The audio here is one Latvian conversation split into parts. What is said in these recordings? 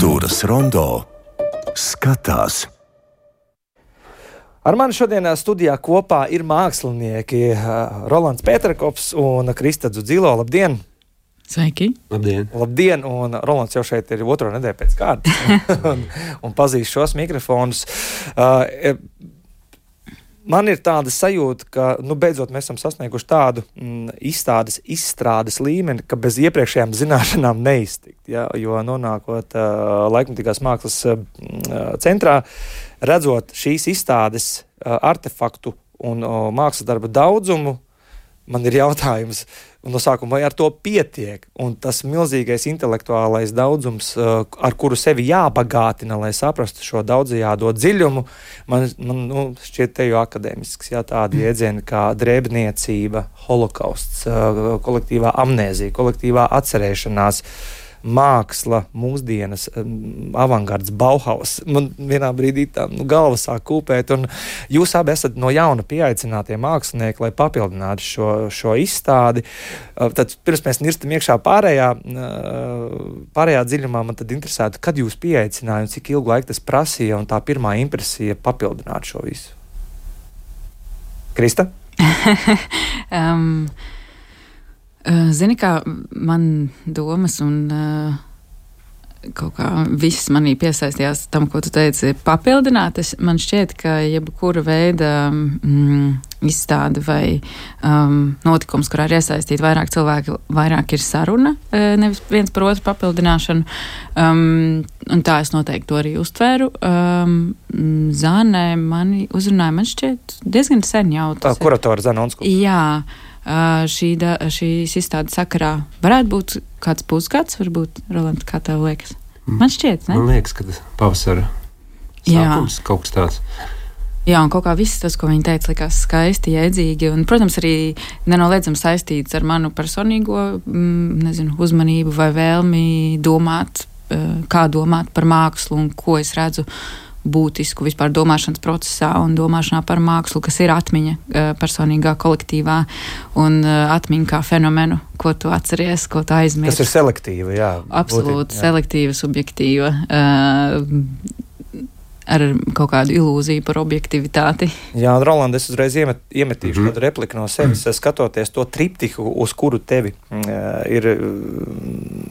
Kultūras rondo skatās. Ar mani šodien studijā kopā ir mākslinieki Rolands Pēterkovs un Krista Dzilo. Labdien! Sveiki! Labdien! Labdien! Un Rolands jau šeit ir otro nedēļu pēc kārtas un, un pazīst šos mikrofonus. Uh, man ir tāda sajūta, ka nu, beidzot mēs esam sasnieguši tādu mm, izstādes, izstrādes līmeni, ka bez iepriekšējām zināšanām neiztikt. Ja? Jo nonākot uh, laikmatīgās mākslas uh, centrā, redzot šīs izstādes uh, artefaktu un uh, mākslas darba daudzumu, man ir jautājums, no sākuma, vai ar to pietiek? Un tas milzīgais intelektuālais daudzums, uh, ar kuru sevi jābagātina, lai saprastu šo daudzajādo dziļumu, man, man nu, šķiet te jau akadēmisks, jā, tādi jēdzieni kā drēbniecība, holokausts, uh, kolektīvā amnēzija, kolektīvā atcerēšanās māksla, mūsdienas, avangards, Bauhaus. Man vienā brīdī tā nu, galva sāk kūpēt, un jūs abi esat no jauna pieaicinātie mākslinieki, lai papildinātu šo, šo izstādi. Tad pirms mēs nirstam iekšā pārējā, pārējā dziļumā, man tad interesētu, kad jūs pieaicinājāt un cik ilgu laiku tas prasīja, un tā pirmā impresija papildināt šo visu. Krista? um. Zini, kā man domas un uh, kaut kā viss manī piesaistījās tam, ko tu teici, papildināt. Es, man šķiet, ka jebkura veida mm, izstāde vai um, notikums, kurā ir iesaistīti vairāk cilvēki, vairāk ir saruna, nevis viens par otru papildināšanu. Um, un tā es noteikti to arī uztvēru. Um, Zānē mani uzrunāja, man šķiet, diezgan sen jau. Tā kuratora Zana Onskula. Jā šī, da, šīs izstādes sakarā varētu būt kāds pusgads, varbūt, Roland, kā tev liekas? Man šķiet, ne? Man liekas, ka tas pavasara sākums Jā. kaut kas tāds. Jā, un kaut kā viss tas, ko viņa teica, likās skaisti, jēdzīgi. Un, protams, arī nenoliedzami saistīts ar manu personīgo mm, nezinu, uzmanību vai vēlmi domāt, kā domāt par mākslu un ko es redzu būtisku vispār domāšanas procesā un domāšanā par mākslu, kas ir atmiņa eh, personīgā, kolektīvā un eh, atmiņa kā fenomenu, ko tu atceries, ko tu aizmirsti. Tas ir selektīvi, jā. Absolūti, selektīva, subjektīva. Uh, ar kaut kādu ilūziju par objektivitāti. Jā, Roland, es uzreiz iemet, iemetīšu mm -hmm. kādu repliku no sevis, mm skatoties to triptiku, uz kuru tevi uh, ir uh,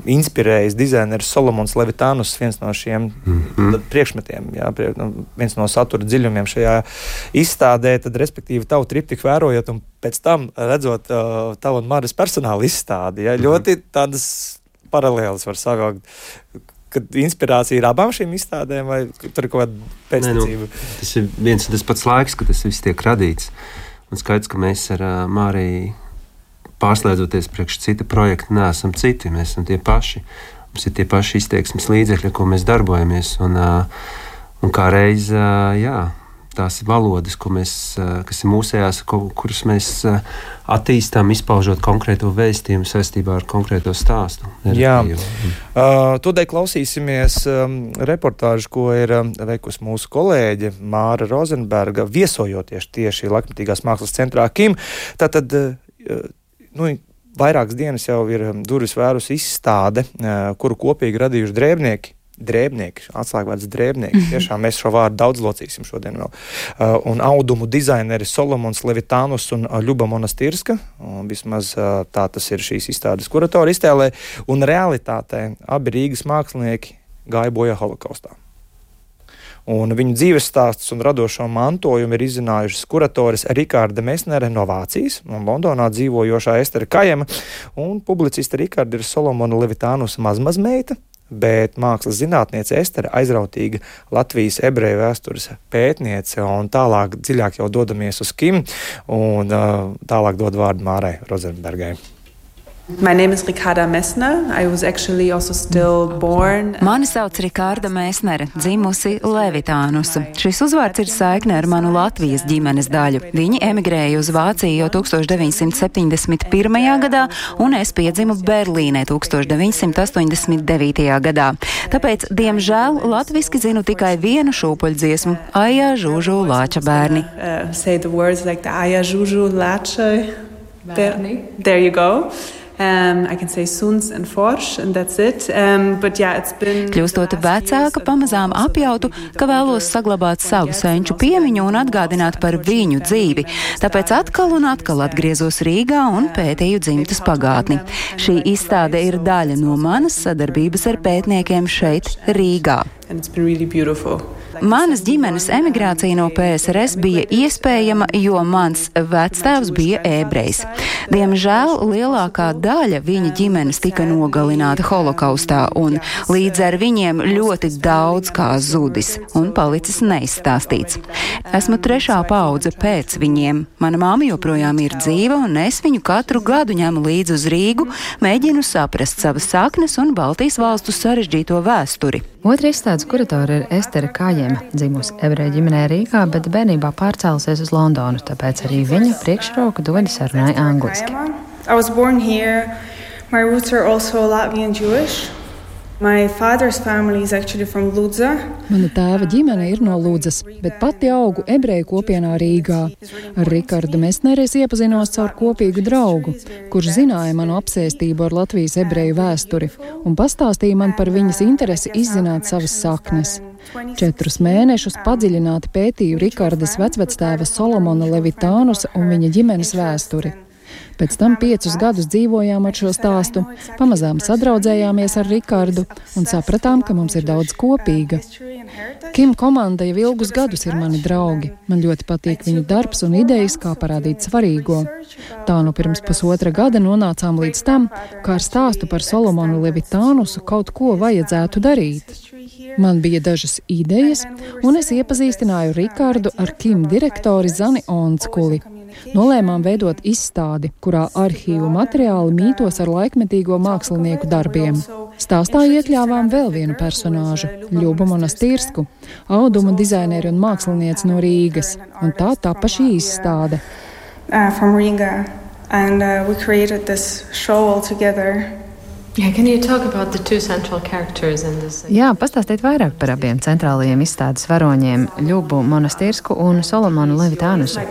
inspirējis dizainers Solomons Levitānus, viens no šiem mm -hmm. priekšmetiem, jā, prie, nu, viens no satura dziļumiem šajā izstādē, tad respektīvi tavu triptiku vērojot un pēc tam redzot uh, tavu un Maras personāla izstādi, jā, mm -hmm. ļoti tādas paralēlas var savilkt kad inspirācija ir abām šīm izstādēm, vai tur ir kaut kāda pēctecība? Nu, tas ir viens un tas pats laiks, kad tas viss tiek radīts. Un skaidrs, ka mēs ar uh, Māriju pārslēdzoties priekš cita projekta, neesam citi. Mēs esam tie paši. Mums ir tie paši izteiksmes līdzekļi, ko mēs darbojamies. Un, uh, un kā reiz, uh, jā, tās valodas, mēs, kas ir mūsējās, kuras mēs attīstām, izpaužot konkrēto vēstījumu saistībā ar konkrēto stāstu. Jā, uh, tūdaļ klausīsimies um, reportāžu, ko ir um, veikusi mūsu kolēģe Māra Rozenberga, viesojoties tieši Lakmatīgās mākslas centrā Kim. Tātad, uh, nu, vairākas dienas jau ir durvis vērus izstāde, kuru kopīgi radījuši drēbnieki drēbnieki, atslēgvārds drēbnieki. Tiešām mēs šo vārdu daudz locīsim šodien vēl. Uh, un audumu dizaineri Solomons Levitānus un uh, Ļuba Monastirska. Un vismaz uh, tā tas ir šīs izstādes kuratora iztēlē. Un realitātē abi Rīgas mākslinieki gāja bojā holokaustā. Un viņu dzīves stāsts un radošo mantojumu ir izzinājušas kuratoris Rikārda Mesnere no Vācijas un Londonā dzīvojošā Estere Kajema un publicista Rikārda ir Solomona Levitānus mazmazmeita, bet mākslas zinātniece Estere aizrautīga Latvijas ebreju vēstures pētniece, un tālāk dziļāk jau dodamies uz Kim, un uh, tālāk dod vārdu Mārai Rozenbergai. My name is Ricarda Messner. I was actually also still born. Mani sauc Rikārda Mēsnere, dzimusi Levitānusu. Šis uzvārds ir saikne ar manu Latvijas ģimenes daļu. Viņi emigrēja uz Vāciju jau 1971. gadā, un es piedzimu Berlīnē 1989. gadā. Tāpēc, diemžēl, latviski zinu tikai vienu šūpuļdziesmu - Aijā žūžu lāča bērni. Uh, say the words like the Aijā žūžu lāča bērni. There you go. Um, I can say Suns and Forš, and that's it. Um, but yeah, it's been. Kļūstot vecāka, pamazām apjautu, ka vēlos saglabāt savu senču piemiņu un atgādināt par viņu dzīvi. Tāpēc atkal un atkal atgriezos Rīgā un pētīju dzimtas pagātni. Šī izstāde ir daļa no manas sadarbības ar pētniekiem šeit, Rīgā. And it's been really beautiful. Manas ģimenes emigrācija no PSRS bija iespējama, jo mans vectēvs bija ebrejs. Diemžēl lielākā daļa viņa ģimenes tika nogalināta holokaustā, un līdz ar viņiem ļoti daudz kā zudis un palicis neizstāstīts. Esmu trešā paudze pēc viņiem. Mana māma joprojām ir dzīva, un es viņu katru gadu ņemu līdzi uz Rīgu, mēģinu saprast savas saknes un Baltijas valstu sarežģīto vēsturi. Otra izstādes kuratore ir Estere Kājēma, dzimusi ebreju ģimenē Rīgā, bet bērnībā pārcēlusies uz Londonu, tāpēc arī viņa priekšroka dodas sarunai angliski. I was born here. My roots are also Latvian Jewish. Mana tēva ģimene ir no Lūdzas, bet pati augu ebreju kopienā Rīgā. Ar Rikardu Mesneri es iepazinos caur kopīgu draugu, kurš zināja manu apsēstību ar Latvijas ebreju vēsturi un pastāstīja man par viņas interesi izzināt savas saknes. Četrus mēnešus padziļināti pētīju Rikardas vecvectēva Solomona Levitānusa un viņa ģimenes vēsturi. Pēc tam piecus gadus dzīvojām ar šo stāstu, pamazām sadraudzējāmies ar Rikārdu un sapratām, ka mums ir daudz kopīga. Kim komanda jau ilgus gadus ir mani draugi. Man ļoti patīk viņu darbs un idejas, kā parādīt svarīgo. Tā nu pirms pusotra gada nonācām līdz tam, kā ar stāstu par Solomonu Levitānusu kaut ko vajadzētu darīt. Man bija dažas idejas, un es iepazīstināju Rikārdu ar Kim direktori Zani Onskuli. Nolēmām veidot izstādi, kurā arhīvu materiāli mītos ar laikmetīgo mākslinieku darbiem. Stāstā iekļāvām vēl vienu personāžu - Ļubu Monastīrsku, auduma dizaineri un mākslinieci no Rīgas, un tā tapa šī izstāde. Uh, and uh, we created this show all together. Yeah, Jā, pastāstiet vairāk par abiem centrālajiem izstādes varoņiem - Ļubu Monastīrsku un Solomonu Levitānusu.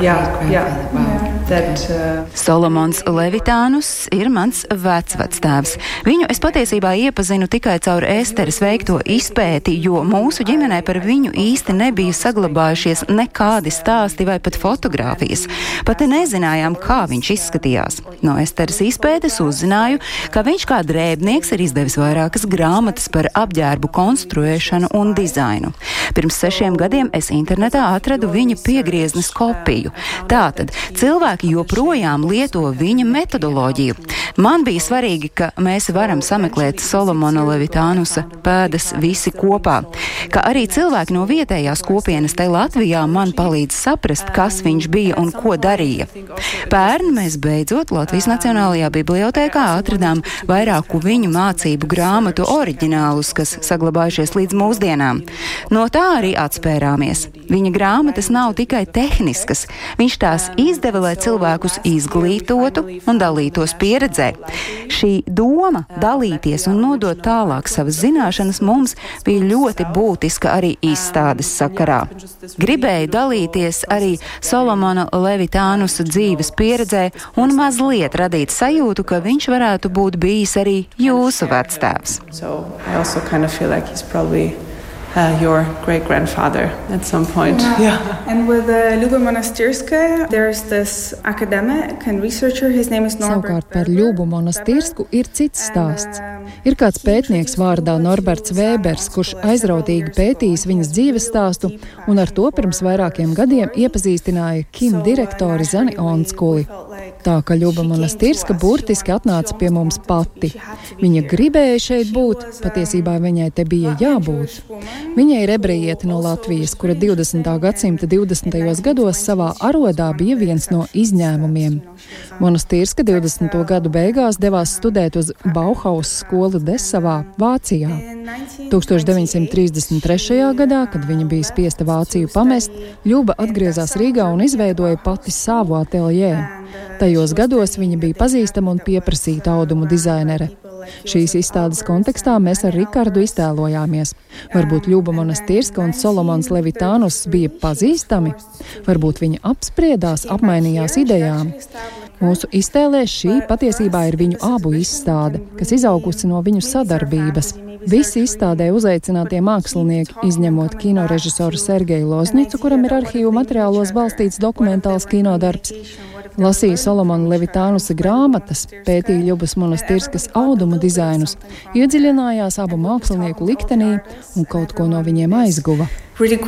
Yeah, yeah. That, uh... Solomons Levitānus ir mans vecvectēvs. Viņu es patiesībā iepazinu tikai caur Esteres veikto izpēti, jo mūsu ģimenē par viņu īsti nebija saglabājušies nekādi stāsti vai pat fotogrāfijas. Pat nezinājām, kā viņš izskatījās. No Esteres izpētes uzzināju, ka viņš kā drēbnieks ir izdevis vairākas grāmatas par apģērbu konstruēšanu un dizainu. Pirms sešiem gadiem es internetā atradu viņa piegrieznes kopiju. Tātad cilvēki joprojām lieto viņa metodoloģiju. Man bija svarīgi, ka mēs varam sameklēt Solomona Levitānusa pēdas visi kopā, ka arī cilvēki no vietējās kopienas te Latvijā man palīdz saprast, kas viņš bija un ko darīja. Pērn mēs beidzot Latvijas Nacionālajā bibliotēkā atradām vairāku viņu mācību grāmatu oriģinālus, kas saglabājušies līdz mūsdienām. No tā arī atspērāmies. Viņa grāmatas nav tikai tehniskas, viņš tās izdeva, lai cilvēkus izglītotu un dalītos pieredzē. Šī doma dalīties un nodot tālāk savas zināšanas mums bija ļoti būtiska arī izstādes sakarā. Gribēju dalīties arī Solomona Levitānusa dzīves pieredzē un mazliet radīt sajūtu, ka viņš varētu būt bijis arī jūsu vectēvs. So I also kind of feel like he's probably uh, your great grandfather at some point. Yeah. yeah. And with uh, Luba Monastirska, there's this academic and researcher. His name is Norbert. Savukārt par Ļubu Monastirsku ir cits stāsts. Ir kāds pētnieks vārdā Norberts Vēbers, kurš aizrautīgi pētījis viņas dzīves stāstu un ar to pirms vairākiem gadiem iepazīstināja Kim direktori Zani Onskuli. Tā ka Ļuba Monastirska burtiski atnāca pie mums pati. Viņa gribēja šeit būt, patiesībā viņai te bija jābūt. Viņa ir ebrejiete no Latvijas, kura 20. gadsimta 20. gados savā arodā bija viens no izņēmumiem. Monastīrska 20. gadu beigās devās studēt uz Bauhaus skolu Desavā, Vācijā. 1933. gadā, kad viņa bija spiesta Vāciju pamest, Ļuba atgriezās Rīgā un izveidoja pati savu ateljē. Tajos gados viņa bija pazīstama un pieprasīta audumu dizainere. Šīs izstādes kontekstā mēs ar Rikardu iztēlojāmies. Varbūt Ļuba Monastirska un Solomons Levitānus bija pazīstami, varbūt viņi apspriedās, apmainījās idejām. Mūsu iztēlē šī patiesībā ir viņu abu izstāde, kas izaugusi no viņu sadarbības. Visi izstādē uzaicinātie mākslinieki, izņemot kino režisoru Sergeju Loznicu, kuram ir arhīvu materiālos balstīts dokumentāls kinodarbs, lasīja Solomona Levitānusa grāmatas, pētīja Ļubas monastirskas audumu dizainus, iedziļinājās abu mākslinieku liktenī un kaut ko no viņiem aizguva. Really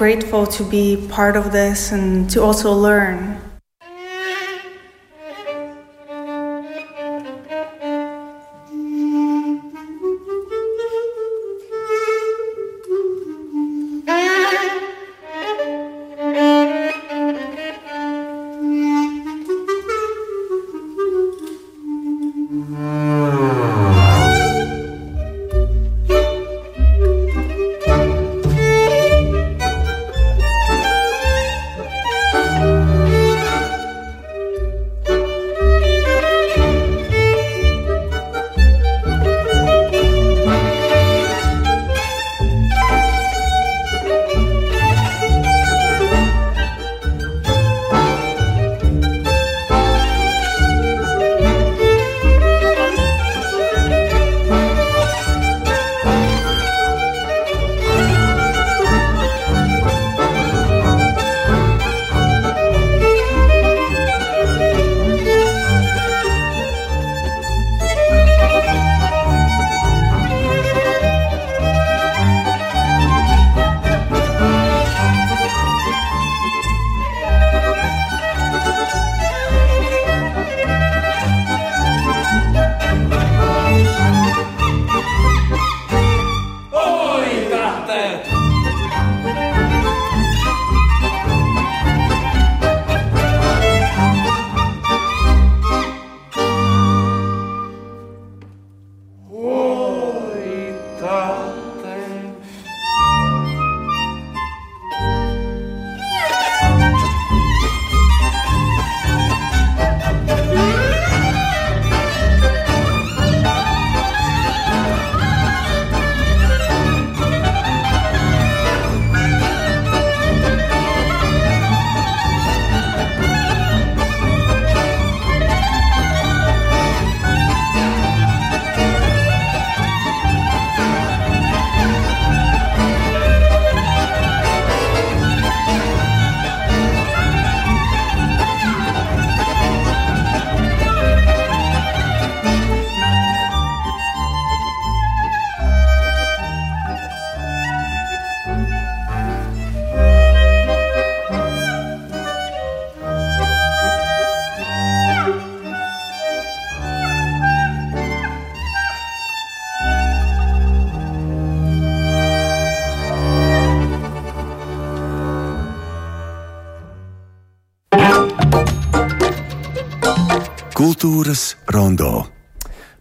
Kultūras rondo.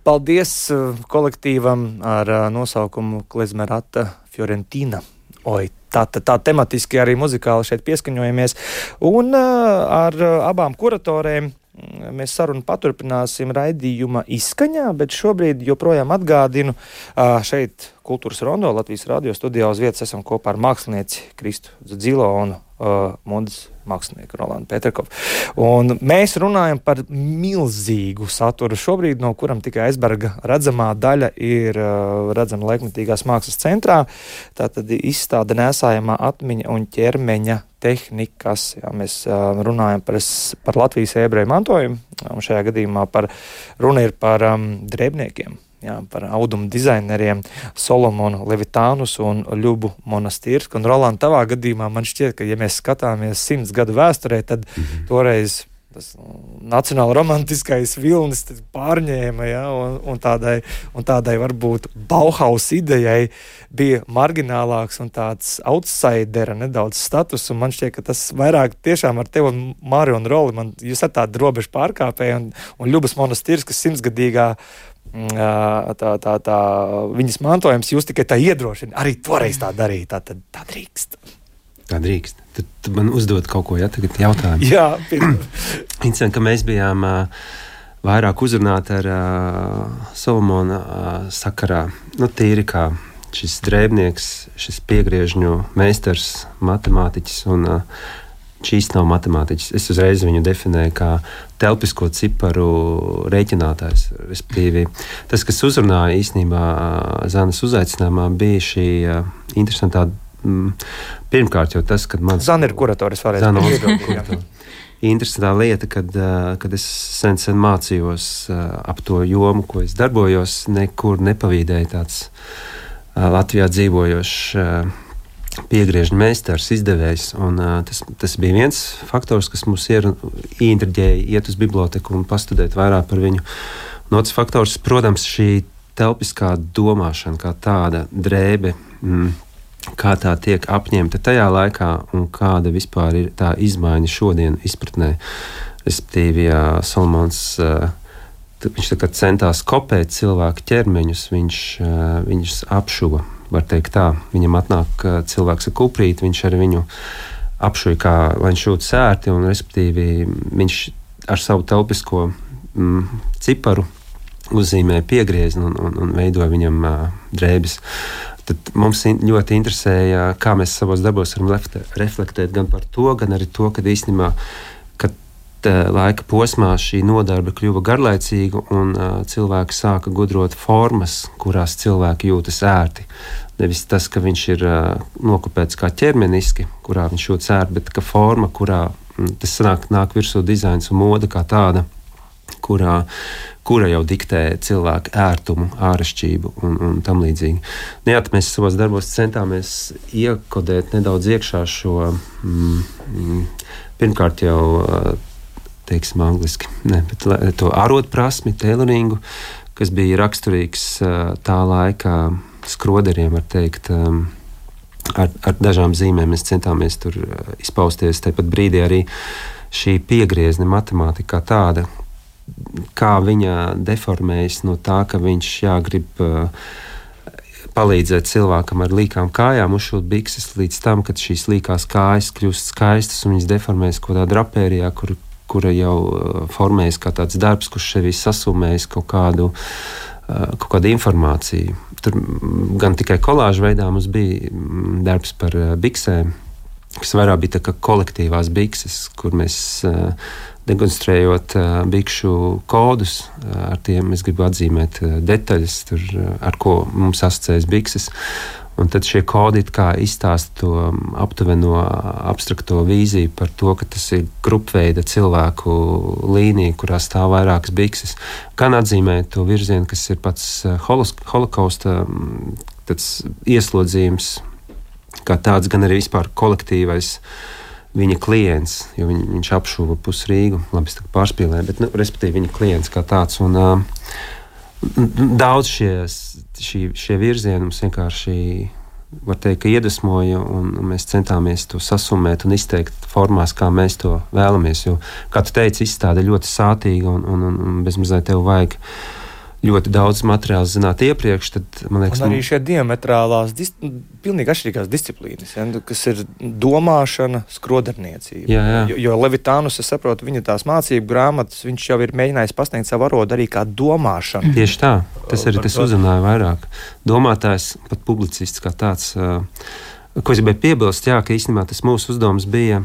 Paldies uh, kolektīvam ar uh, nosaukumu Klezmerata Fiorentina. Oi, tā, tā, tā tematiski arī muzikāli šeit pieskaņojamies. Un uh, ar abām kuratorēm mm, mēs sarunu paturpināsim raidījuma izskaņā, bet šobrīd joprojām atgādinu šeit Kultūras rondo Latvijas radio studijā uz vietas esam kopā ar mākslinieci Kristu Dzilo un uh, modes mākslinieku Rolandu Petrakovu. Un mēs runājam par milzīgu saturu šobrīd, no kuram tikai aizberga redzamā daļa ir uh, redzama laikmatīgās mākslas centrā. Tā tad izstāde nesājamā atmiņa un ķermeņa tehnikas. Jā, mēs uh, runājam par, par Latvijas ebreju mantojumu, un šajā gadījumā par, runa ir par um, drēbniekiem jā, par audumu dizaineriem Solomonu Levitānus un Ļubu Monastīrsku. Un Rolanda, tavā gadījumā man šķiet, ka, ja mēs skatāmies simts gadu vēsturē, tad -hmm. toreiz tas nacionāla romantiskais vilnis pārņēma, ja, un, un, tādai, un tādai varbūt Bauhaus idejai bija marginālāks un tāds outsidera nedaudz status, un man šķiet, ka tas vairāk tiešām ar tevi un Māri un Roli, man, jūs esat tādi robežu pārkāpēji, un, un Ļubas monastīrs, kas simtsgadīgā tā, tā, tā, viņas mantojums jūs tikai tā iedrošina. Arī toreiz tā darīja. Tā, tā, tā drīkst. Tā drīkst. Tad, tad man uzdod kaut ko, ja tagad jautājumu. Jā, Interesanti, ka mēs bijām uh, vairāk uzrunāti ar uh, Solomona uh, sakarā. Nu, tīri kā šis drēbnieks, šis piegriežņu meistars, matemātiķis un uh, Īstenībā nav matemātiķis. Es uzreiz viņu definēju kā telpisko ciparu rēķinātājs. Respektīvi, tas, kas uzrunāja īstenībā Zanas uzaicinājumā, bija šī interesantā. Mm, pirmkārt, jau tas, ka man Zana ir kurators, varētu būt. Interesantā lieta, kad, kad es sen, sen mācījos ap to jomu, ko es darbojos, nekur nepavīdēju tāds Latvijā dzīvojošs piegriežņa meistars, izdevējs. Un, uh, tas, tas bija viens faktors, kas mums ieinteresēja iet uz biblioteku un pastudēt vairāk par viņu. Un otrs faktors, protams, šī telpiskā domāšana, kā tāda drēbe. Mm, Kā tā tiek apņemta tajā laikā, un kāda vispār ir tā izmaiņa šodienas izpratnē. Respektīvi, ja Salmans uh, viņš centās kopēt cilvēku ķermeņus, viņš uh, viņus apšuva var teikt tā. Viņam atnāk cilvēks ar kuprīti, viņš ar viņu apšuja, kā jūtas sērti, un respektīvi viņš ar savu telpisko mm, ciparu uzzīmē piegriezni un, un, un veidoja viņam uh, drēbes. Tad mums ļoti interesēja, kā mēs savos darbos varam reflektēt gan par to, gan arī to, ka īstenībā laika posmā šī nodarbe kļuva garlaicīga un uh, cilvēki sāka gudrot formas, kurās cilvēki jūtas ērti. Nevis tas, ka viņš ir uh, nokopēts kā ķermeniski, kurā viņš jūtas ērti, bet ka forma, kurā mm, tas nāk, nāk virsū dizains un moda kā tāda, kurā, kura jau diktē cilvēku ērtumu, āršķirību un, un tam līdzīgi. Jā, mēs savos darbos centāmies iekodēt nedaudz iekšā šo mm, pirmkārt jau. Uh, Teiksim, angliski, ne, bet to arotprasmi, tailoringu, kas bija raksturīgs tā laikā skroderiem, var teikt. Um, ar, ar dažām zīmēm mēs centāmies tur uh, izpausties. Tāpat brīdī arī šī piegriezne matemātikā tāda, kā viņa deformējas no tā, ka viņš jā, grib uh, palīdzēt cilvēkam ar līkām kājām, uzšūt bikses līdz tam, kad šīs līkās kājas kļūst skaistas un viņas deformējas kaut kādā drapērijā, kur, kura jau uh, formējas kā tāds darbs, kurš sevi sasumējas kaut kādu, uh, kaut kādu informāciju. Tur gan tikai kolāžu veidā mums bija mm, darbs par eh, biksēm, kas vairāk bija kolektīvās bikses, kur mēs uh, demonstrējot uh, bikšu kodus, ar tiem es gribu atzīmēt detaļas, tur, ar ko mums asociējas bikses. Un tad šie kodi izstāsta to aptuveno abstrakto vīziju par to, ka tas ir grupveida cilvēku līnija, kurā stāv vairākas bikses. Gan atzīmē to virzienu, kas ir pats holokausta ieslodzījums, kā tāds, gan arī vispār kolektīvais viņa klients, jo viņ, viņš apšuva pusi Rīgu. Labi, es pārspīlēju, bet, nu, respektīvi, viņa klients kā tāds. Un, uh, Daudz šie, šie, šie virzieni mums vienkārši var teikt, iedvesmoja, un mēs centāmies to sasumēt un izteikt formās, kā mēs to vēlamies. Jo, kā tu teici, izstāde ļoti sātīga un, un, un bezmazliet tev vajag ļoti daudz materiālu zināt iepriekš, tad man liekas, ka arī šie diametrālās, dis, pilnīgi atšķirīgās disciplīnas, ja, nu, kas ir domāšana, skrodarniecība. Jā, jā. Jo, jo Levitānus, es saprotu, viņa tās mācību grāmatas, viņš jau ir mēģinājis pasniegt savu valodu arī kā domāšanu. Tieši tā, tas arī tas uzrunāja vairāk. Domātājs, pat publicists kā tāds, ko es gribēju piebilst, jā, ka īstenībā tas mūsu uzdevums bija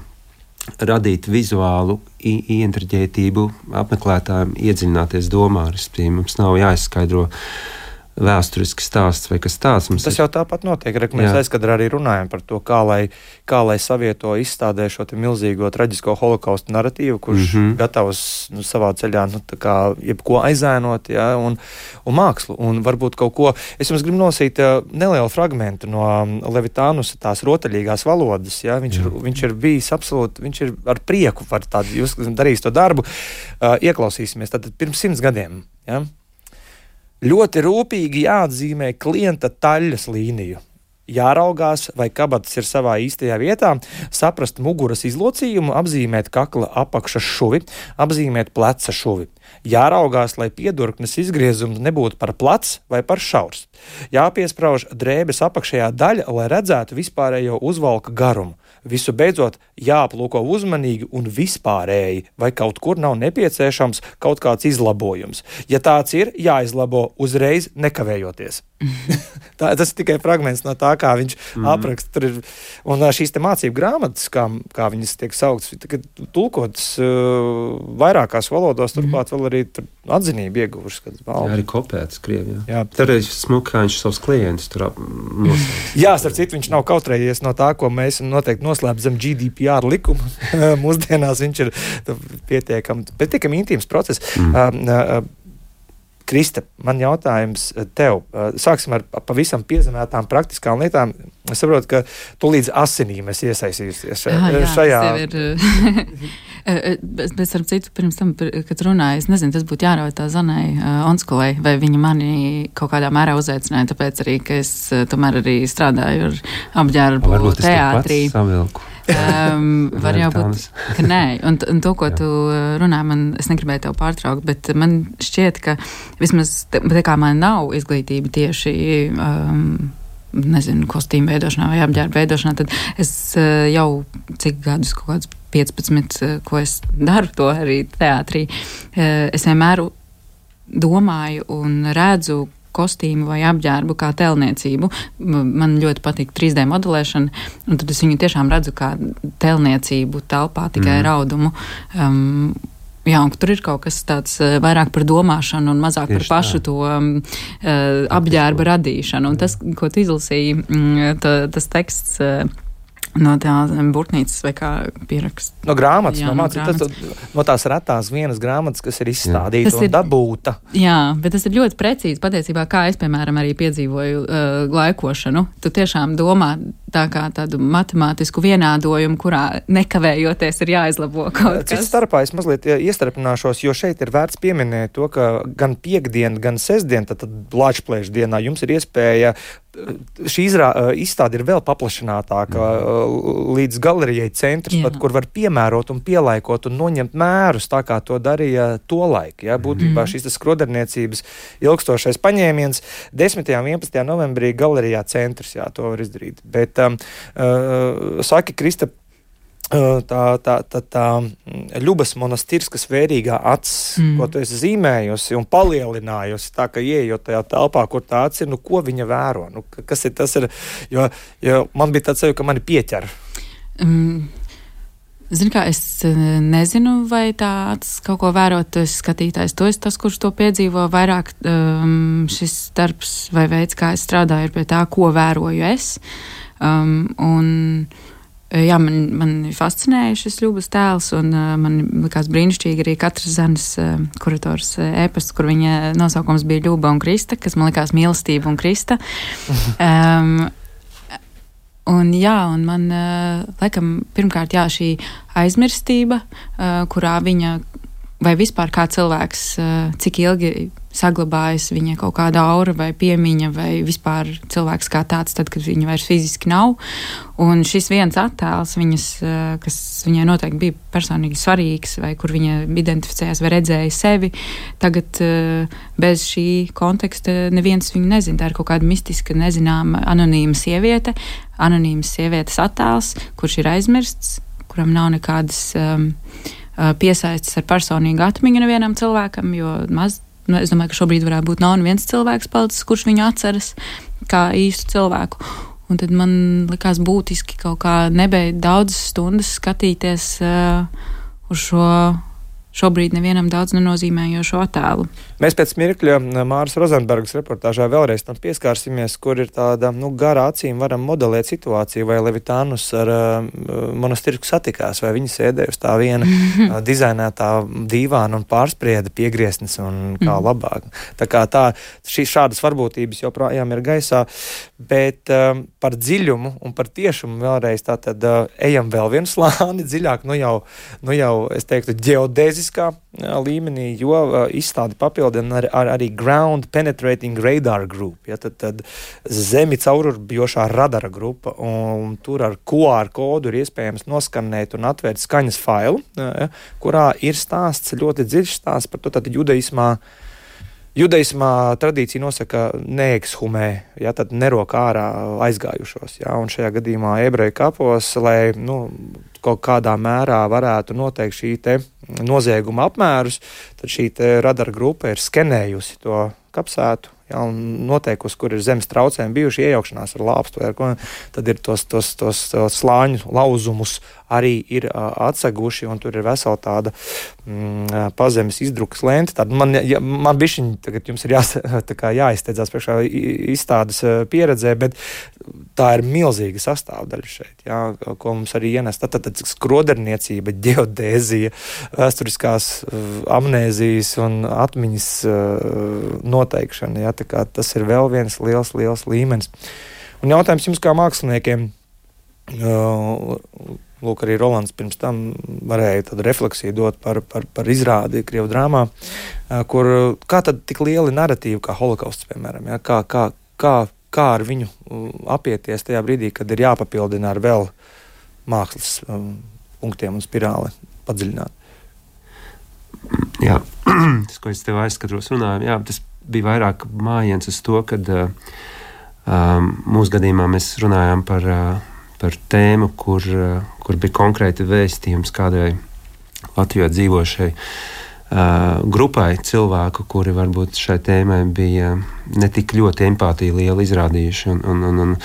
radīt vizuālu ieinteresētību apmeklētājiem, iedziļināties domā. Mums nav jāizskaidro vēsturisks stāsts vai kas tāds. Mums Tas ir... jau tāpat notiek. Re, mēs aizkadrā arī runājam par to, kā lai, kā lai savieto izstādē šo milzīgo traģisko holokaustu narratīvu, kurš mm -hmm. gatavs nu, savā ceļā nu, jebko aizēnot, ja, un, un mākslu. Un varbūt kaut ko, es jums gribu nosīt uh, nelielu fragmentu no um, Levitānus tās rotaļīgās valodas. Ja, viņš, ir, viņš ir bijis absolūti, viņš ir ar prieku par tādu, jūs darījis to darbu. Uh, ieklausīsimies, tad pirms simts gadiem. Ja? Ļoti rūpīgi jāatzīmē klienta taļas līniju. Jāraugās, vai kabatas ir savā īstajā vietā, saprast muguras izlocījumu, apzīmēt kakla apakšas šuvi, apzīmēt pleca šuvi. Jāraugās, lai piedurknes izgriezums nebūtu par plats vai par šaurs. Jāpiesprāž drēbes apakšējā daļa, lai redzētu vispārējo uzvalka garumu. Visu beidzot jāaplūko uzmanīgi un vispārēji, vai kaut kur nav nepieciešams kaut kāds izlabojums. Ja tāds ir, jāizlabo uzreiz, nekavējoties. tā, tas ir tikai fragments no tā, kā viņš mm. apraksta. Tur ir šīs mācību grāmatas, kā, kā viņas tiek sauktas, tulkotas uh, vairākās valodās, turklāt vēl arī atzinību ieguvušas. Jā, arī kopētas Krievijā. Jā. Tur ir smuki, kā viņš savus klientus tur nosauc. Jā, starp citu, viņš nav kautrējies no tā, ko mēs noteikti noslēpjam zem GDPR likuma. Mūsdienās viņš ir pietiekami, pietiekami intīms process. Mm. Uh, uh, Krista, man jautājums eh, tev. Eh, sāksim ar pavisam piezemētām praktiskām lietām. Es saprotu, ka tu līdz asinīm esi iesaistījusies ah, jā, šajā. Bet, bet ar citu, pirms tam, kad runāju, es nezinu, tas būtu jārautā Zanai uh, Onskolai, vai viņa mani kaut kādā mērā uzaicināja, tāpēc arī, ka es uh, tomēr arī strādāju ar apģērbu teātrī. Savilku. Um, var jau būt, ka nē. Un, un to, ko tu uh, runā, man, es negribēju tev pārtraukt, bet man šķiet, ka vismaz tā kā man nav izglītība tieši. Um, Nezinu, kostīmu veidošanā vai apģērba veidošanā, tad es uh, jau cik gadus, kaut kādus 15, uh, ko es daru to arī teātrī, es vienmēr domāju un redzu, kostīmu vai apģērbu kā telniecību. Man ļoti patīk 3D modelēšana, un tad es viņu tiešām redzu kā telniecību telpā, tikai mm. raudumu. Um, Jā, tur ir kaut kas tāds uh, vairāk par domāšanu un mazāk Tieši par pašu tā. to um, uh, apģērba radīšanu. Un tas, ko tu izlasīji, mm, tas teksts. Uh, No tās burtnīcas vai kā pierakst. No grāmatas, jā, no, mācīt, no, grāmatas. Tas, no tās retās vienas grāmatas, kas ir izstādīta un ir, dabūta. Jā, bet tas ir ļoti precīzi patiesībā, kā es, piemēram, arī piedzīvoju uh, laikošanu. Tu tiešām domā tā kā tādu matemātisku vienādojumu, kurā nekavējoties ir jāizlabo kaut kas. Cits starpā es mazliet iestrapināšos, jo šeit ir vērts pieminēt to, ka gan piekdien, gan sestdien, tad, tad Lāčplēša dienā jums ir iespēja šī izrā, izstāde ir vēl paplašinātāka mm. līdz galerijai centrs, pat, kur var piemērot un pielaikot un noņemt mērus, tā kā to darīja to laiku. Ja? Būtībā mm. šīs skroderniecības ilgstošais paņēmiens 10. un 11. novembrī galerijā centrs jā, to var izdarīt. Bet, um, uh, saki, Krista, tā, tā, tā, tā Ļubas monastīrskas vērīgā acis, mm. ko tu esi zīmējusi un palielinājusi, tā ka ieejot tajā telpā, kur tā acis ir, nu, ko viņa vēro, nu, kas ir tas, ir, jo, jo man bija tāds sajūta, ka mani pieķer. Mm. Zinu, kā es nezinu, vai tāds kaut ko vērot, esi skatītājs. Tu esi tas, kurš to piedzīvo vairāk. Um, šis darbs vai veids, kā es strādāju, ir pie tā, ko vēroju es. Um, un, uh, Jā, man, man fascinēja šis ļubas tēls, un uh, man likās brīnišķīgi arī katras zemes uh, kurators uh, ēpasts, kur viņa nosaukums bija Ļuba un Krista, kas man likās mīlestība un Krista. um, Un, jā, un man laikam pirmkārt jā, šī aizmirstība, kurā viņa vai vispār kā cilvēks, cik ilgi saglabājas viņa kaut kāda aura vai piemiņa, vai vispār cilvēks kā tāds, tad, kad viņa vairs fiziski nav. Un šis viens attēls, viņas, eh, kas viņai noteikti bija personīgi svarīgs, vai kur viņa identificējās vai redzēja sevi, tagad eh, bez šī konteksta neviens viņu nezina. Tā ir kaut kāda mistiska, nezināma, anonīma sieviete, anonīmas sievietes attēls, kurš ir aizmirsts, kuram nav nekādas. Um, piesaistes ar personīgu atmiņu nevienam cilvēkam, jo maz Nu, es domāju, ka šobrīd varētu būt nav viens cilvēks palicis, kurš viņu atceras kā īstu cilvēku. Un tad man likās būtiski kaut kā nebeigt daudzas stundas skatīties uh, uz šo šobrīd nevienam daudz nenozīmējošo attēlu. Mēs pēc mirkļa Māras Rozenbergas reportāžā vēlreiz tam pieskārsimies, kur ir tāda nu, gara acīm varam modelēt situāciju, vai Levitānus ar uh, monastirku satikās, vai viņi sēdēja uz tā viena uh, dizainētā dīvāna un pārsprieda piegrieznes un kā mm. labāk. Tā kā tā, šīs šādas varbūtības joprojām ir gaisā, bet um, par dziļumu un par tiešumu vēlreiz tātad uh, ejam vēl vienu slāni dziļāk, nu jau, nu jau es teiktu, ģeodēzis fiziskā līmenī, jo izstādi papildina ar, ar, arī Ground Penetrating Radar Group. Ja, tad, tad zemi caururbjošā radara grupa, un tur ar QR kodu ir iespējams noskanēt un atvērt skaņas failu, ja, kurā ir stāsts, ļoti dziļš stāsts par to, tad judaismā Judaismā tradīcija nosaka, ka neekshumē, ja tad nerok ārā aizgājušos. Ja, un šajā gadījumā ebreju kapos, lai nu, kaut kādā mērā varētu noteikt šī nozieguma apmērus, tad šī radara grupa ir skenējusi to kapsētu ja, un noteikusi, kur ir zemes traucējumi bijuši iejaukšanās ar lāpstu, tad ir tos, tos, tos, tos slāņu lauzumus arī ir atseguši, un tur ir vesela tāda mm, pazemes izdrukas lente. Tad man, ja, man bišķiņ, tagad jums ir jās, jāizsteidzās priekšā izstādes pieredzē, bet tā ir milzīga sastāvdaļa šeit, jā, ko mums arī ienes. Tad, tad, tad skroderniecība, geodēzija, vēsturiskās amnēzijas un atmiņas noteikšana. Jā, tas ir vēl viens liels, liels līmenis. Un jautājums jums kā māksliniekiem. Lūk, arī Rolands pirms tam varēja refleksiju dot par, par, par izrādi Krievijas drāmā, kur kā tad tik lieli narratīvi kā holokausts, piemēram, ja? kā, kā, kā, kā ar viņu apieties tajā brīdī, kad ir jāpapildina ar vēl mākslas punktiem un spirāli padziļināt. Jā, tas, ko es tev aizskatos, runāju, jā, tas bija vairāk mājiens uz to, ka uh, mūsu gadījumā mēs runājām par, uh, par tēmu, kur, uh, kur bija konkrēti vēstījums kādai Latvijā dzīvošai uh, grupai cilvēku, kuri varbūt šai tēmai bija ne tik ļoti empātiju liela izrādījuši. Un, un, un, un,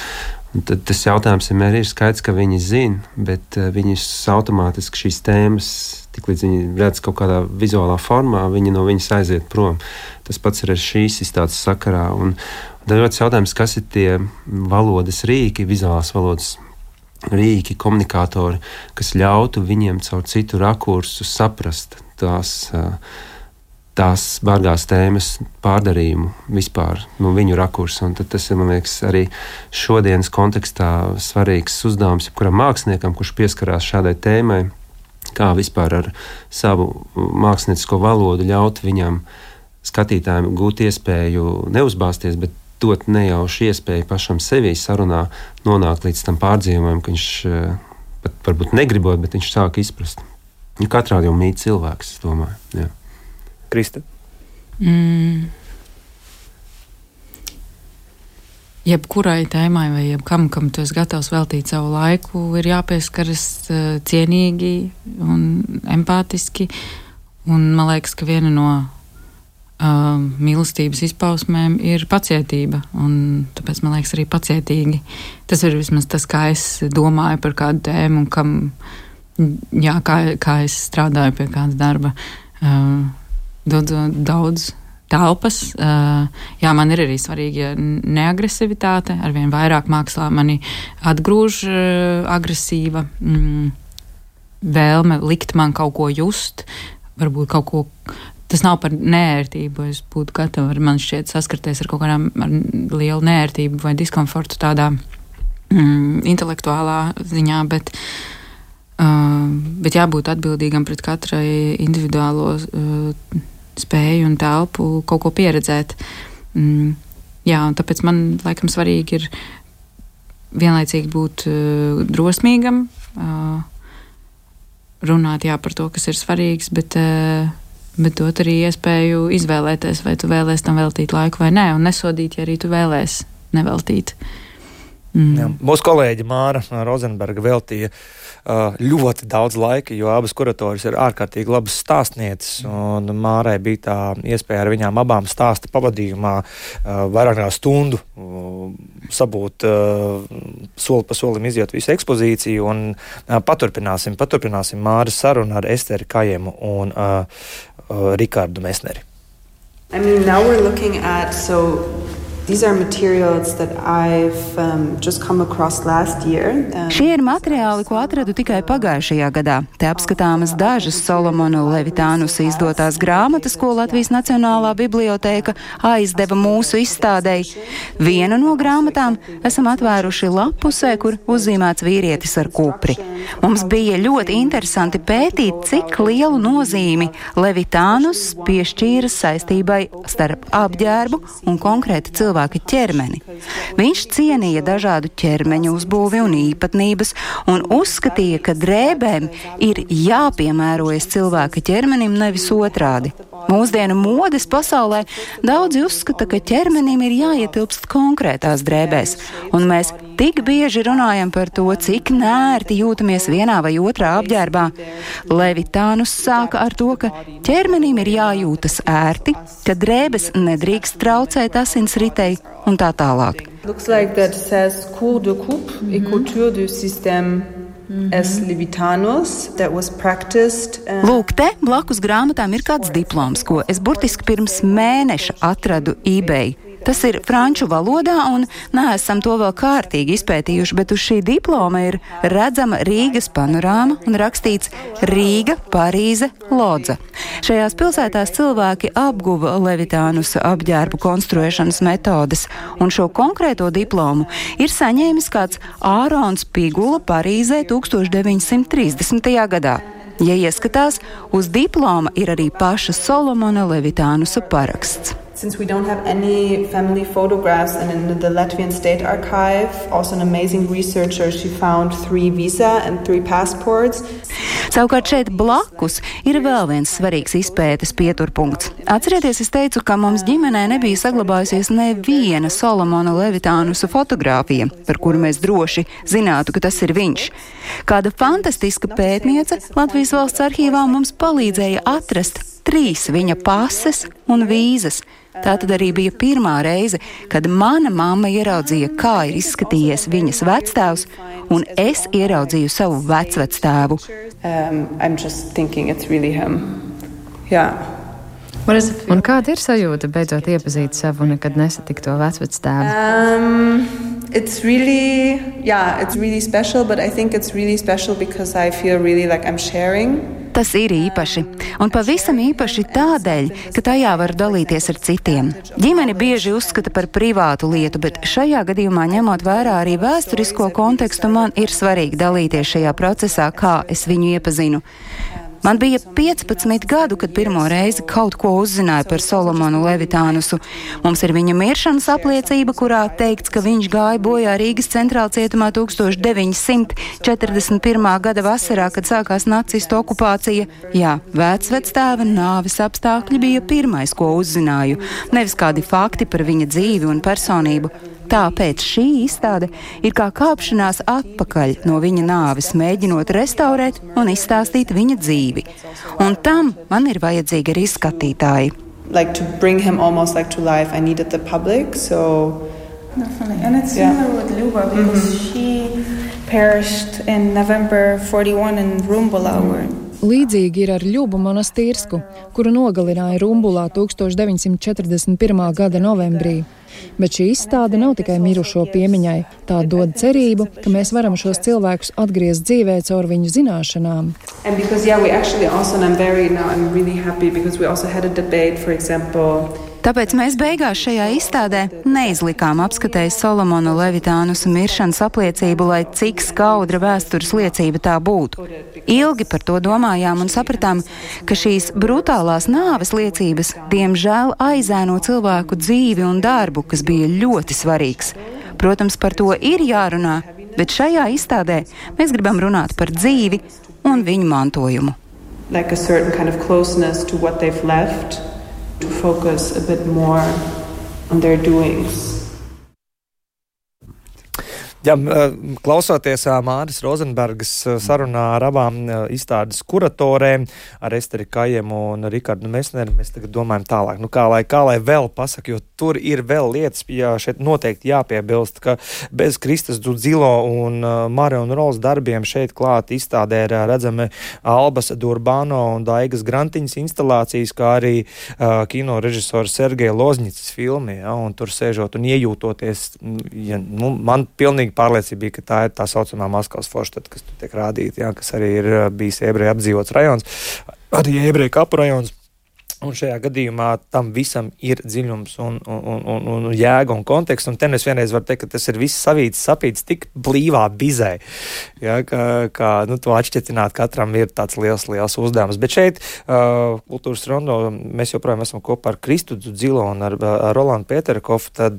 un tad tas jautājums vienmēr ir skaidrs, ka viņi zina, bet uh, viņus automātiski šīs tēmas Tiklīdz viņi redz kaut kādā vizuālā formā, viņi no viņas aiziet prom. Tas pats ir ar šīs izstādes sakarā. Un, tad ir jautājums, kas ir tie valodas rīki, vizuālās valodas rīki, komunikatori, kas ļautu viņiem caur citu rakursu saprast tās. Tās bargās tēmas pārdarījumu vispār no nu, viņu rakursa. Tas ir, man liekas, arī šodienas kontekstā svarīgs uzdevums jebkuram māksliniekam, kurš pieskarās šādai tēmai kā vispār ar savu māksliniecisko valodu ļaut viņam, skatītājiem, gūt iespēju neuzbāzties, bet dot nejaušu iespēju pašam sevi sarunā nonākt līdz tam pārdzīvojumam, ka viņš eh, pat varbūt negribot, bet viņš sāk izprast. Ja katrā jau mīt cilvēks, es domāju. Jā. Krista? Mm. jebkurai tēmai vai jebkam, kam tu esi gatavs veltīt savu laiku, ir jāpieskaras uh, cienīgi un empātiski. Un man liekas, ka viena no uh, mīlestības izpausmēm ir pacietība. Tāpēc man liekas, arī pacietīgi. Tas ir vismaz tas, kā es domāju par kādu tēmu un kam, jā, kā, kā es strādāju pie kāda darba. Uh, daudz, daudz telpas. Uh, jā, man ir arī svarīga neagresivitāte. Arvien vairāk mākslā mani atgrūž uh, agresīva mm, vēlme likt man kaut ko just, varbūt kaut ko. Tas nav par nērtību. Es būtu gatava, man šķiet, saskarties ar kaut kādām ar lielu nērtību vai diskomfortu tādā mm, intelektuālā ziņā, bet, uh, bet jābūt atbildīgam pret katrai individuālo uh, spēju un telpu kaut ko pieredzēt. Mm, jā, un tāpēc man laikam svarīgi ir vienlaicīgi būt uh, drosmīgam, uh, runāt jā, par to, kas ir svarīgs, bet, uh, bet dot arī iespēju izvēlēties, vai tu vēlēsies tam veltīt laiku vai nē, un nesodīt, ja arī tu vēlēsies neveltīt. Mm. Jā, mūsu kolēģi Māra Rozenberga veltīja uh, ļoti daudz laika, jo abas kuratoris ir ārkārtīgi labas stāstnieces. Mārai bija tā iespēja ar viņām abām stāsta pavadījumā vairāk nekā stundu sabūt soli pa solim iziet visu ekspozīciju un paturpināsim, paturpināsim Māras sarunu ar Esteri Kajemu un Uh, Rikārdu Mesneri. I mean, now we're looking at so Šie ir materiāli, ko atradu tikai pagājušajā gadā. Te apskatāmas dažas Solomona Levitānus izdotās grāmatas, ko Latvijas Nacionālā bibliotēka aizdeva mūsu izstādēji. Vienu no grāmatām esam atvēruši lapusē, kur uzzīmēts vīrietis ar kupri. Mums bija ļoti interesanti pētīt, cik lielu nozīmi Levitānus piešķīra saistībai starp apģērbu un konkrēti cilvēku cilvēka ķermeni. Viņš cienīja dažādu ķermeņa uzbūvi un īpatnības un uzskatīja, ka drēbēm ir jāpiemērojas cilvēka ķermenim nevis otrādi. Mūsdienu modes pasaulē daudzi uzskata, ka ķermenim ir jāietilpst konkrētās drēbēs, un mēs tik bieži runājam par to, cik nērti jūtamies vienā vai otrā apģērbā. Levitānus sāka ar to, ka ķermenim ir jājūtas ērti, ka drēbes nedrīkst traucēt asinsritei un tā tālāk. Looks like that says cours de coupe mm -hmm. et couture du système practiced. Uh... Lūk, te blakus grāmatām ir kāds diploms, ko es burtiski pirms mēneša atradu eBay. Tas ir franču valodā, un neesam to vēl kārtīgi izpētījuši, bet uz šī diploma ir redzama Rīgas panorāma un rakstīts Rīga, Parīze, Lodza. Šajās pilsētās cilvēki apguva levitānus apģērbu konstruēšanas metodes, un šo konkrēto diplomu ir saņēmis kāds Ārons Pigula Parīzē 1930. gadā. Ja ieskatās, uz diploma ir arī paša Solomona Levitānusa paraksts. Since we don't have any family photographs, and in the Latvian State Archive, also an amazing researcher, she found three visa and three passports. Savukārt šeit blakus ir vēl viens svarīgs izpētes pieturpunkts. Atcerieties, es teicu, ka mums ģimenē nebija saglabājusies neviena Solomona Levitānusa fotografija, par kuru mēs droši zinātu, ka tas ir viņš. Kāda fantastiska pētniece Latvijas valsts arhīvā mums palīdzēja atrast trīs viņa pases un vīzas. Tā tad arī bija pirmā reize, kad mana mamma ieraudzīja, kā ir izskatījies viņas vectēvs, un es ieraudzīju savu vecvectēvu. Um, really yeah. Un kāda ir sajūta beidzot iepazīt savu nekad nesatikto vecvectēvu? Um, it's really, yeah, it's really special, but I think it's really special because I feel really like I'm sharing. Tas ir īpaši, un pavisam īpaši tādēļ, ka tajā var dalīties ar citiem. Ģimeni bieži uzskata par privātu lietu, bet šajā gadījumā, ņemot vērā arī vēsturisko kontekstu, man ir svarīgi dalīties šajā procesā, kā es viņu iepazinu. Man bija 15 gadu, kad pirmo reizi kaut ko uzzināju par Solomonu Levitānusu. Mums ir viņa miršanas apliecība, kurā teikts, ka viņš gāja bojā Rīgas centrāla cietumā 1941. gada vasarā, kad sākās nacistu okupācija. Jā, vecvectēva nāves apstākļi bija pirmais, ko uzzināju, nevis kādi fakti par viņa dzīvi un personību. Tāpēc šī izstāde ir kā kāpšanās atpakaļ no viņa nāves, mēģinot restaurēt un izstāstīt viņa dzīvi. Un tam man ir vajadzīgi arī skatītāji. Like to bring him almost like to life, I needed the public, so. Definitely. And it's similar yeah. with Luba because mm -hmm. she perished in November 41 in Rumbula. Mm -hmm. Līdzīgi ir ar Ļubu monastīrsku, kuru nogalināja Rumbulā 1941. gada novembrī. Bet šī izstāde nav tikai mirušo piemiņai. Tā dod cerību, ka mēs varam šos cilvēkus atgriezt dzīvē caur viņu zināšanām. Because, yeah, Tāpēc mēs beigās šajā izstādē neizlikām apskatēji Solomona Levitānus miršanas apliecību, lai cik skaudra vēstures liecība tā būtu. Ilgi par to domājām un sapratām, ka šīs brutālās nāves liecības diemžēl aizēno cilvēku dzīvi un darbu, kas bija ļoti svarīgs. Protams, par to ir jārunā, bet šajā izstādē mēs gribam runāt par dzīvi un viņu mantojumu. Like a certain kind of closeness to what they've left to focus a bit more on their doings. Ja, klausoties Māris Rozenbergas sarunā ar abām izstādes kuratorēm, ar Esteri Kajemu un Rikardu Mesneru, mēs tagad domājam tālāk, nu kā lai, kā lai vēl pasaka, jo tur ir vēl lietas, jā, šeit noteikti jāpiebilst, ka bez Kristas Dudzilo un Marija un Rolas darbiem šeit klāt izstādē ir redzami Albas Durbano un Daigas Grantiņas instalācijas, kā arī uh, kino režisora Sergeja Lozņicas filmi, ja, un tur sēžot un iejūtoties, ja, nu, man pilnīgi pilnīgi pārliecība bija, ka tā ir tā saucamā Maskavas forštata, kas tur tiek rādīta, jā, kas arī ir bijis ebreju apdzīvots rajons, arī ebreju kapu rajons. Un šajā gadījumā tam visam ir dziļums un, un, un, un, jēga un konteksts. Un te es vienreiz varu teikt, ka tas ir viss savīts, sapīts tik blīvā bizē, ja, ka, ka nu, to atšķietināt katram ir tāds liels, liels uzdevums. Bet šeit, uh, kultūras rondo, mēs joprojām esam kopā ar Kristu Dzilo un ar, ar Rolandu Pēterkofu.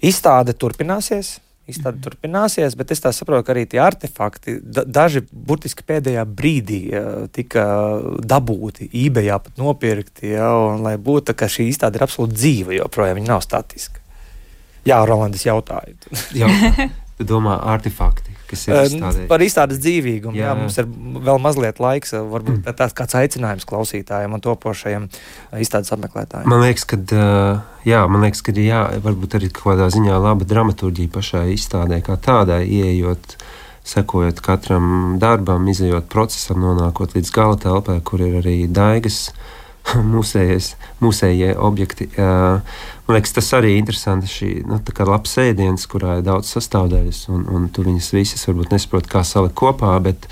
Izstāde turpināsies. Izstāde turpināsies, bet es tā saprotu, ka arī tie artefakti, da, daži burtiski pēdējā brīdī ja, tika dabūti, eBayā pat nopirkti, ja, un lai būtu, ka šī izstāde ir absolūti dzīva, joprojām viņa nav statiska. Jā, Rolandas jautāju. Jā, domā artefakti kas ir izstādē. Par izstādes dzīvīgumu. Jā, jā, mums ir vēl mazliet laiks. Varbūt mm. tāds kāds aicinājums klausītājiem un topošajiem izstādes apmeklētājiem. Man liekas, ka, jā, man liekas, ka jā, varbūt arī kaut kādā ziņā laba dramaturģija pašai izstādē kā tādai, ieejot. Sekojot katram darbam, izējot procesam, nonākot līdz gala telpai, kur ir arī daigas, mūsējies, mūsējie objekti. Man liekas, tas arī ir interesanti. Šī nu, labs ēdiens, kurā ir daudz sastāvdaļas, un, un tu viņas visas varbūt nesaproti, kā salikt kopā, bet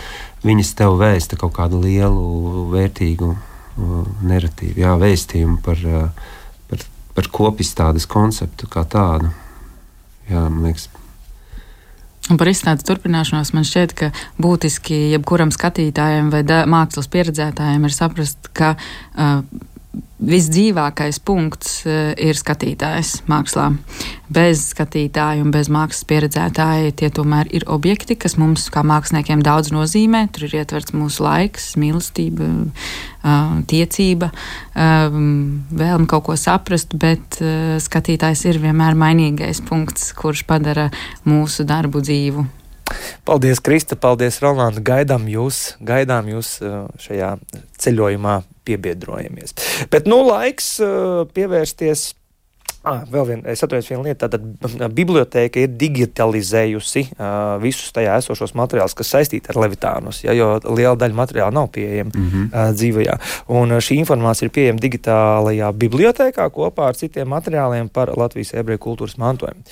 viņas tev vēsta kaut kādu lielu, vērtīgu narratīvu, jā, vēstījumu par, par, par kopistādes konceptu kā tādu. Jā, man liekas, Un par izstādes turpināšanos man šķiet, ka būtiski jebkuram skatītājam vai mākslas pieredzētājam ir saprast, ka uh, visdzīvākais punkts uh, ir skatītājs mākslā. Bez skatītāja un bez mākslas pieredzētāja tie tomēr ir objekti, kas mums kā māksliniekiem daudz nozīmē. Tur ir ietverts mūsu laiks, mīlestība, uh, tiecība, um, vēlme kaut ko saprast, bet skatītājs ir vienmēr mainīgais punkts, kurš padara mūsu darbu dzīvu. Paldies, Krista, paldies, Rolanda. Gaidām jūs, gaidām jūs šajā ceļojumā piebiedrojamies. Bet nu laiks pievērsties Ah, vēl viena, es atceros, viena lieta. Tātad biblioteka ir digitalizējusi uh, visus tajā esošos materiālus, kas saistīti ar Levitānus, ja, jo liela daļa materiāla nav pieejama mm -hmm. uh, dzīvajā. Un šī informācija ir pieejama digitālajā bibliotekā kopā ar citiem materiāliem par Latvijas ebreju kultūras mantojumu.